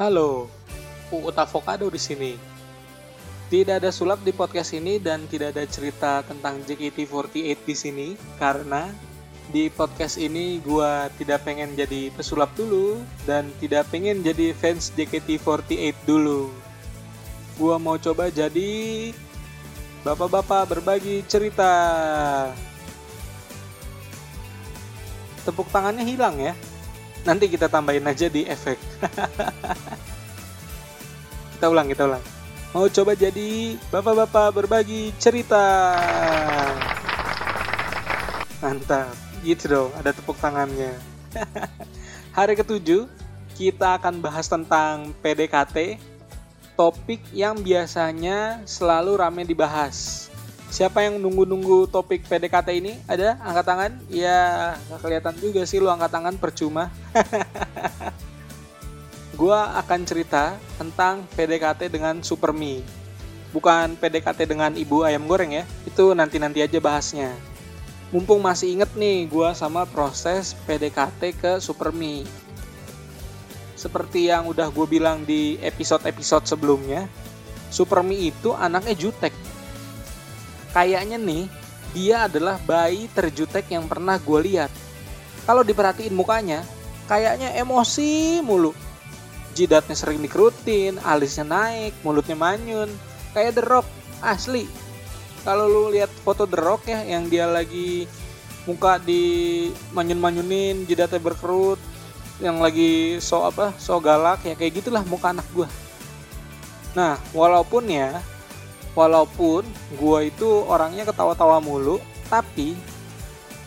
Halo, Uut Avocado di sini. Tidak ada sulap di podcast ini dan tidak ada cerita tentang JKT48 di sini karena di podcast ini gua tidak pengen jadi pesulap dulu dan tidak pengen jadi fans JKT48 dulu. Gua mau coba jadi bapak-bapak berbagi cerita. Tepuk tangannya hilang ya. Nanti kita tambahin aja di efek. kita ulang, kita ulang. Mau coba jadi bapak-bapak berbagi cerita. Mantap, gitu dong, ada tepuk tangannya. Hari ketujuh, kita akan bahas tentang PDKT, topik yang biasanya selalu rame dibahas. Siapa yang nunggu-nunggu topik PDKT ini? Ada? Angkat tangan? Ya, nggak kelihatan juga sih lu angkat tangan percuma. gua akan cerita tentang PDKT dengan Supermi. Bukan PDKT dengan ibu ayam goreng ya. Itu nanti-nanti aja bahasnya. Mumpung masih inget nih gua sama proses PDKT ke Supermi. Seperti yang udah gue bilang di episode-episode sebelumnya, Supermi itu anaknya jutek kayaknya nih dia adalah bayi terjutek yang pernah gue lihat. Kalau diperhatiin mukanya, kayaknya emosi mulu. Jidatnya sering dikerutin, alisnya naik, mulutnya manyun. Kayak The Rock, asli. Kalau lu lihat foto The Rock ya, yang dia lagi muka di manyun-manyunin, jidatnya berkerut, yang lagi so apa, so galak ya kayak gitulah muka anak gue. Nah, walaupun ya walaupun gue itu orangnya ketawa-tawa mulu tapi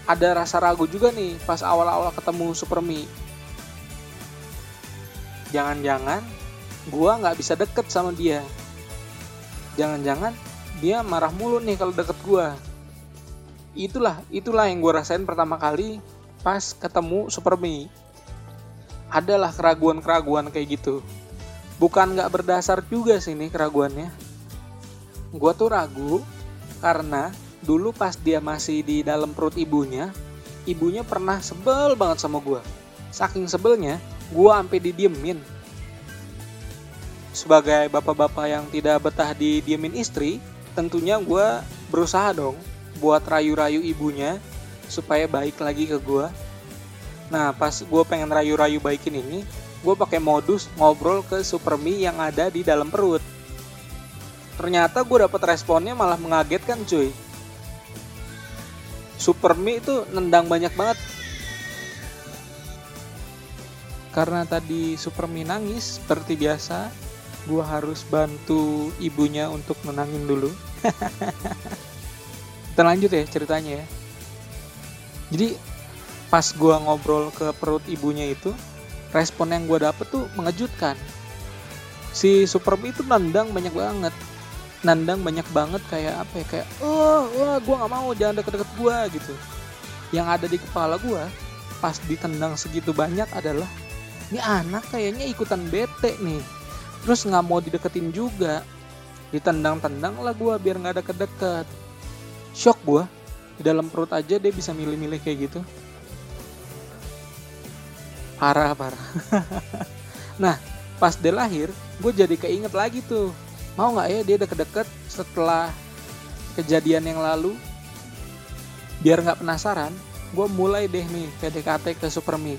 ada rasa ragu juga nih pas awal-awal ketemu Supermi jangan-jangan gue nggak bisa deket sama dia. Jangan-jangan dia marah mulu nih kalau deket gue itulah itulah yang gue rasain pertama kali pas ketemu Supermi adalah keraguan-keraguan kayak gitu. Bukan nggak berdasar juga sih nih keraguannya gue tuh ragu karena dulu pas dia masih di dalam perut ibunya, ibunya pernah sebel banget sama gue. Saking sebelnya, gue sampai didiemin. Sebagai bapak-bapak yang tidak betah didiemin istri, tentunya gue berusaha dong buat rayu-rayu ibunya supaya baik lagi ke gue. Nah, pas gue pengen rayu-rayu baikin ini, gue pakai modus ngobrol ke Supermi yang ada di dalam perut ternyata gue dapet responnya malah mengagetkan cuy. Supermi itu nendang banyak banget. Karena tadi Supermi nangis seperti biasa gue harus bantu ibunya untuk menangin dulu. Kita lanjut ya ceritanya ya. Jadi pas gue ngobrol ke perut ibunya itu respon yang gue dapet tuh mengejutkan. Si Supermi itu nendang banyak banget nandang banyak banget kayak apa ya kayak oh wah gue nggak mau jangan deket-deket gue gitu. Yang ada di kepala gue pas ditendang segitu banyak adalah ini anak kayaknya ikutan bete nih. Terus nggak mau dideketin juga. Ditendang-tendang lah gue biar nggak ada kedeket shock gue di dalam perut aja dia bisa milih-milih kayak gitu. Parah parah. Nah pas dia lahir gue jadi keinget lagi tuh mau nggak ya dia deket-deket setelah kejadian yang lalu? Biar nggak penasaran gue mulai deh nih PDKT ke Supermi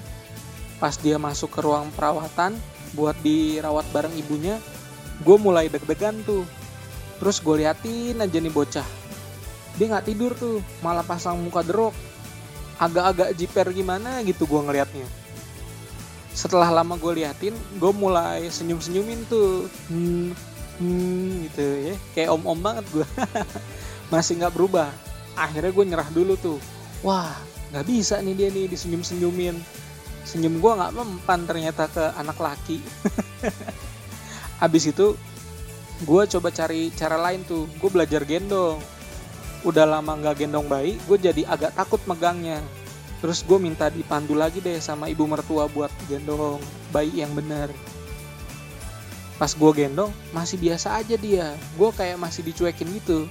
pas dia masuk ke ruang perawatan buat dirawat bareng ibunya gue mulai deg-degan tuh. Terus gue liatin aja nih bocah. Dia nggak tidur tuh malah pasang muka derok agak-agak jiper gimana gitu gue ngeliatnya. Setelah lama gue liatin gue mulai senyum-senyumin tuh. Hmm, hmm gitu ya. Kayak om om banget gue masih nggak berubah. Akhirnya gue nyerah dulu tuh. Wah nggak bisa nih dia nih disenyum senyumin senyum gue nggak mempan ternyata ke anak laki. Abis itu gue coba cari cara lain tuh. Gue belajar gendong. Udah lama nggak gendong bayi gue jadi agak takut megangnya. Terus gue minta dipandu lagi deh sama ibu mertua buat gendong bayi yang benar pas gue gendong masih biasa aja dia. Gue kayak masih dicuekin gitu.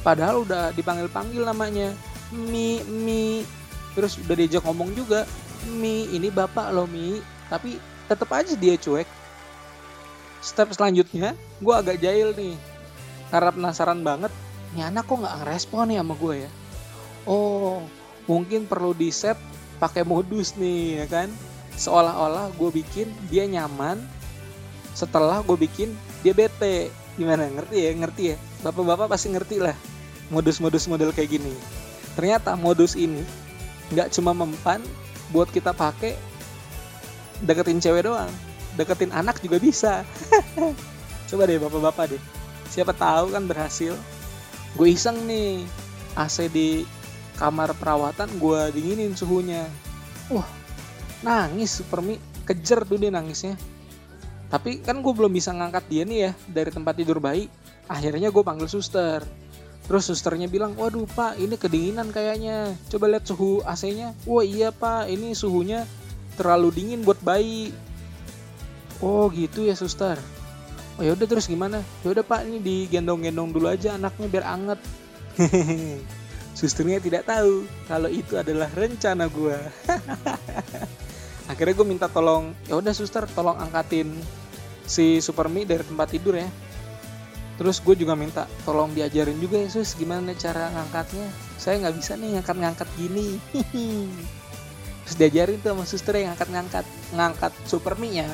Padahal udah dipanggil panggil namanya. Mi mi. Terus udah diajak ngomong juga mi ini bapak lo mi. Tapi tetap aja dia cuek. Step selanjutnya gue agak jahil nih. Karena penasaran banget ini anak kok nggak ngerespon nih sama gue ya? Oh mungkin perlu di set pakai modus nih ya kan? Seolah-olah gue bikin dia nyaman setelah gue bikin dia bete. Gimana? Ngerti ya? Ngerti ya? Bapak-bapak pasti ngerti lah modus-modus model kayak gini. Ternyata modus ini nggak cuma mempan buat kita pakai deketin cewek doang. Deketin anak juga bisa. Coba deh bapak-bapak deh. Siapa tahu kan berhasil. Gue iseng nih AC di kamar perawatan gue dinginin suhunya. Wah nangis Supermi. Kejer tuh dia nangisnya tapi kan gue belum bisa ngangkat dia nih ya dari tempat tidur bayi. Akhirnya gue panggil suster. Terus susternya bilang waduh pak ini kedinginan kayaknya. Coba lihat suhu AC-nya. Wah iya pak ini suhunya terlalu dingin buat bayi. Oh gitu ya suster. Oh yaudah terus gimana? Yaudah pak ini digendong-gendong dulu aja anaknya biar anget. Susternya tidak tahu kalau itu adalah rencana gue. Akhirnya gue minta tolong, ya udah suster tolong angkatin si Supermi dari tempat tidur ya. Terus gue juga minta tolong diajarin juga ya sus gimana cara ngangkatnya. Saya nggak bisa nih ngangkat-ngangkat gini. Terus diajarin tuh sama suster yang ngangkat-ngangkat, ngangkat Supermi ya,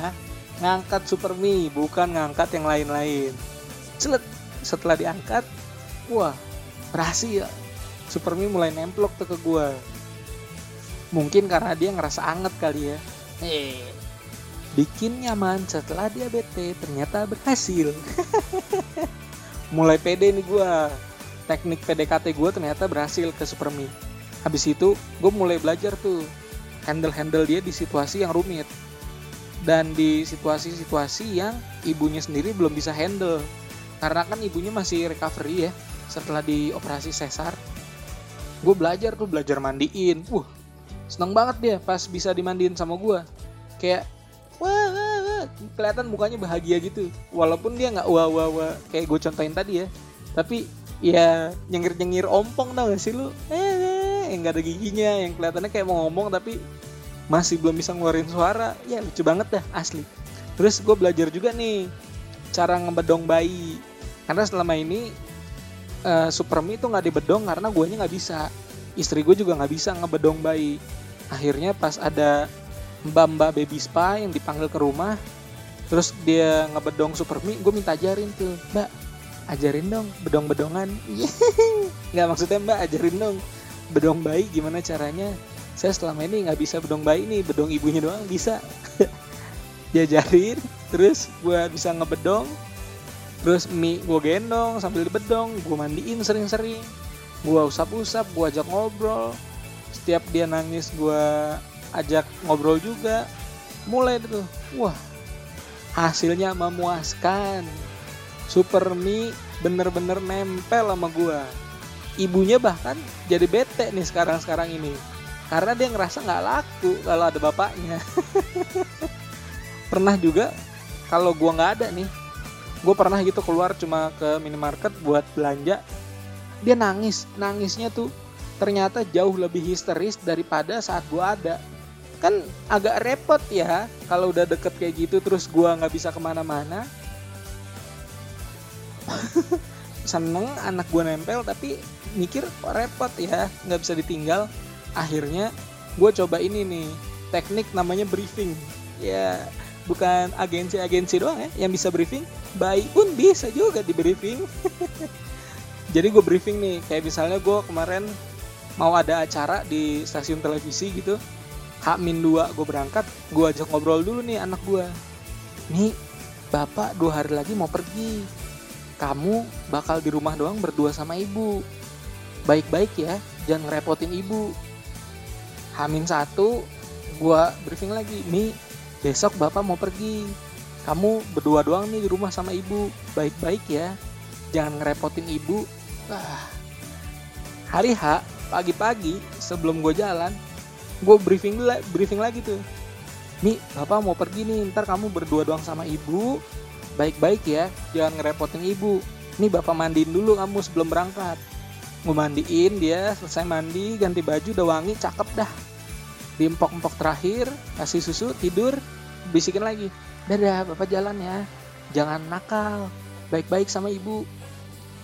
ngangkat Supermi bukan ngangkat yang lain-lain. Celet setelah diangkat, wah berhasil Supermi mulai nemplok tuh ke gue mungkin karena dia ngerasa anget kali ya eh bikin nyaman setelah dia bete ternyata berhasil. Mulai pede nih gue teknik PDKT gue ternyata berhasil ke Supermi habis itu gue mulai belajar tuh handle-handle dia di situasi yang rumit. Dan di situasi-situasi yang ibunya sendiri belum bisa handle. Karena kan ibunya masih recovery ya setelah dioperasi sesar. Gue belajar tuh belajar mandiin. Uh seneng banget dia pas bisa dimandiin sama gue kayak kelihatan mukanya bahagia gitu. Walaupun dia nggak wah wah wah kayak gue contohin tadi ya. Tapi ya nyengir nyengir ompong tau gak sih lu? Eh yang gak ada giginya yang kelihatannya kayak mau ngomong tapi masih belum bisa ngeluarin suara. Ya lucu banget dah asli. Terus gue belajar juga nih cara ngebedong bayi. Karena selama ini uh, Supermi itu nggak dibedong karena guanya nggak bisa. Istri gue juga nggak bisa ngebedong bayi. Akhirnya pas ada mbak-mbak baby spa yang dipanggil ke rumah terus dia ngebedong Supermi gue minta ajarin tuh mbak ajarin dong bedong-bedongan. Nggak maksudnya mbak ajarin dong bedong bayi gimana caranya? Saya selama ini nggak bisa bedong bayi nih bedong ibunya doang bisa. Diajarin terus gue bisa ngebedong terus mie gue gendong sambil dibedong gue mandiin sering-sering gue usap-usap gue ajak ngobrol. Setiap dia nangis gue ajak ngobrol juga. Mulai itu wah hasilnya memuaskan. Super mie bener-bener nempel sama gue ibunya bahkan jadi bete nih sekarang-sekarang ini. Karena dia ngerasa nggak laku kalau ada bapaknya. Pernah juga kalau gue nggak ada nih gue pernah gitu keluar cuma ke minimarket buat belanja. Dia nangis nangisnya tuh ternyata jauh lebih histeris daripada saat gue ada kan agak repot ya kalau udah deket kayak gitu terus gue nggak bisa ke mana-mana. Seneng anak gue nempel tapi mikir kok repot ya nggak bisa ditinggal. Akhirnya gue coba ini nih teknik namanya briefing. Ya bukan agensi-agensi doang ya yang bisa briefing. Baik pun bisa juga di briefing. Jadi gue briefing nih kayak misalnya gue kemarin mau ada acara di stasiun televisi gitu H-2 gue berangkat gue ajak ngobrol dulu nih anak gue nih bapak dua hari lagi mau pergi. Kamu bakal di rumah doang berdua sama ibu. Baik-baik ya jangan ngerepotin ibu. Hamin satu gue briefing lagi nih besok bapak mau pergi. Kamu berdua doang nih di rumah sama ibu. Baik-baik ya jangan ngerepotin ibu. Ah. hari H pagi-pagi sebelum gue jalan gue briefing briefing lagi tuh. Nih bapak mau pergi nih ntar kamu berdua doang sama ibu. Baik-baik ya jangan ngerepotin ibu. Nih bapak mandiin dulu kamu sebelum berangkat. Gue mandiin dia selesai mandi ganti baju udah wangi cakep dah. Di empok-empok terakhir kasih susu tidur bisikin lagi. Dadah bapak jalan ya. Jangan nakal. Baik-baik sama ibu.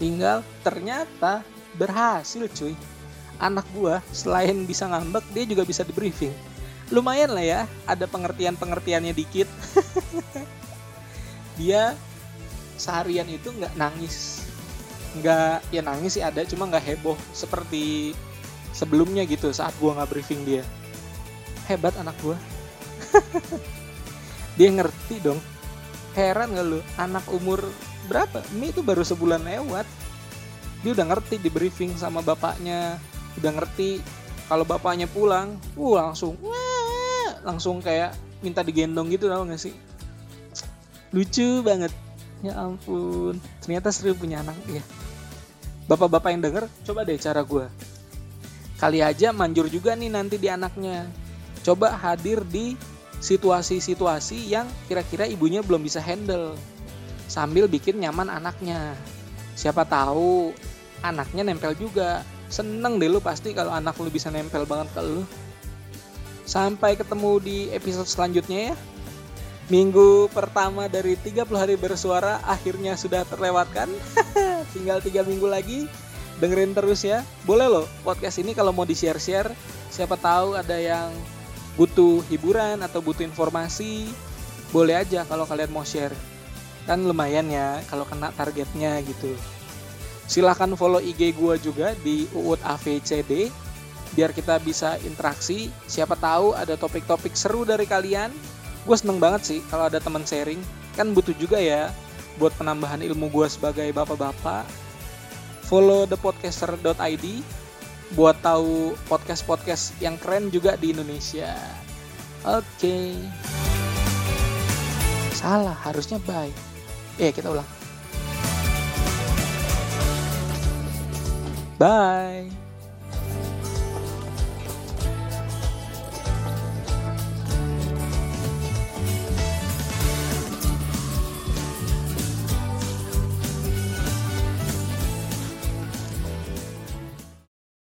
Tinggal ternyata berhasil cuy anak gua selain bisa ngambek dia juga bisa di briefing. Lumayan lah ya ada pengertian pengertiannya dikit. Dia seharian itu nggak nangis. Nggak ya nangis sih ada cuma nggak heboh seperti sebelumnya gitu saat gua nggak briefing dia. Hebat anak gua. Dia ngerti dong. Heran gak lu? Anak umur berapa? Ini itu baru sebulan lewat. Dia udah ngerti di briefing sama bapaknya udah ngerti kalau bapaknya pulang uh langsung langsung kayak minta digendong gitu tau gak sih? Lucu banget. Ya ampun. Ternyata seru punya anak ya bapak-bapak yang denger coba deh cara gue kali aja manjur juga nih nanti di anaknya. Coba hadir di situasi-situasi yang kira-kira ibunya belum bisa handle. Sambil bikin nyaman anaknya. Siapa tahu anaknya nempel juga seneng deh lu pasti kalau anak lu bisa nempel banget ke lu sampai ketemu di episode selanjutnya ya Minggu pertama dari 30 hari bersuara akhirnya sudah terlewatkan. Tinggal tiga minggu lagi. Dengerin terus ya. Boleh loh podcast ini kalau mau di-share-share. Siapa tahu ada yang butuh hiburan atau butuh informasi. Boleh aja kalau kalian mau share. Kan lumayan ya kalau kena targetnya gitu. Silahkan follow IG gue juga di UUD AVCD biar kita bisa interaksi. Siapa tahu ada topik-topik seru dari kalian. Gue seneng banget sih kalau ada teman sharing. Kan butuh juga ya buat penambahan ilmu gue sebagai bapak-bapak. Follow thepodcaster.id buat tahu podcast-podcast yang keren juga di Indonesia. Oke. Okay. salah harusnya bye eh kita ulang bye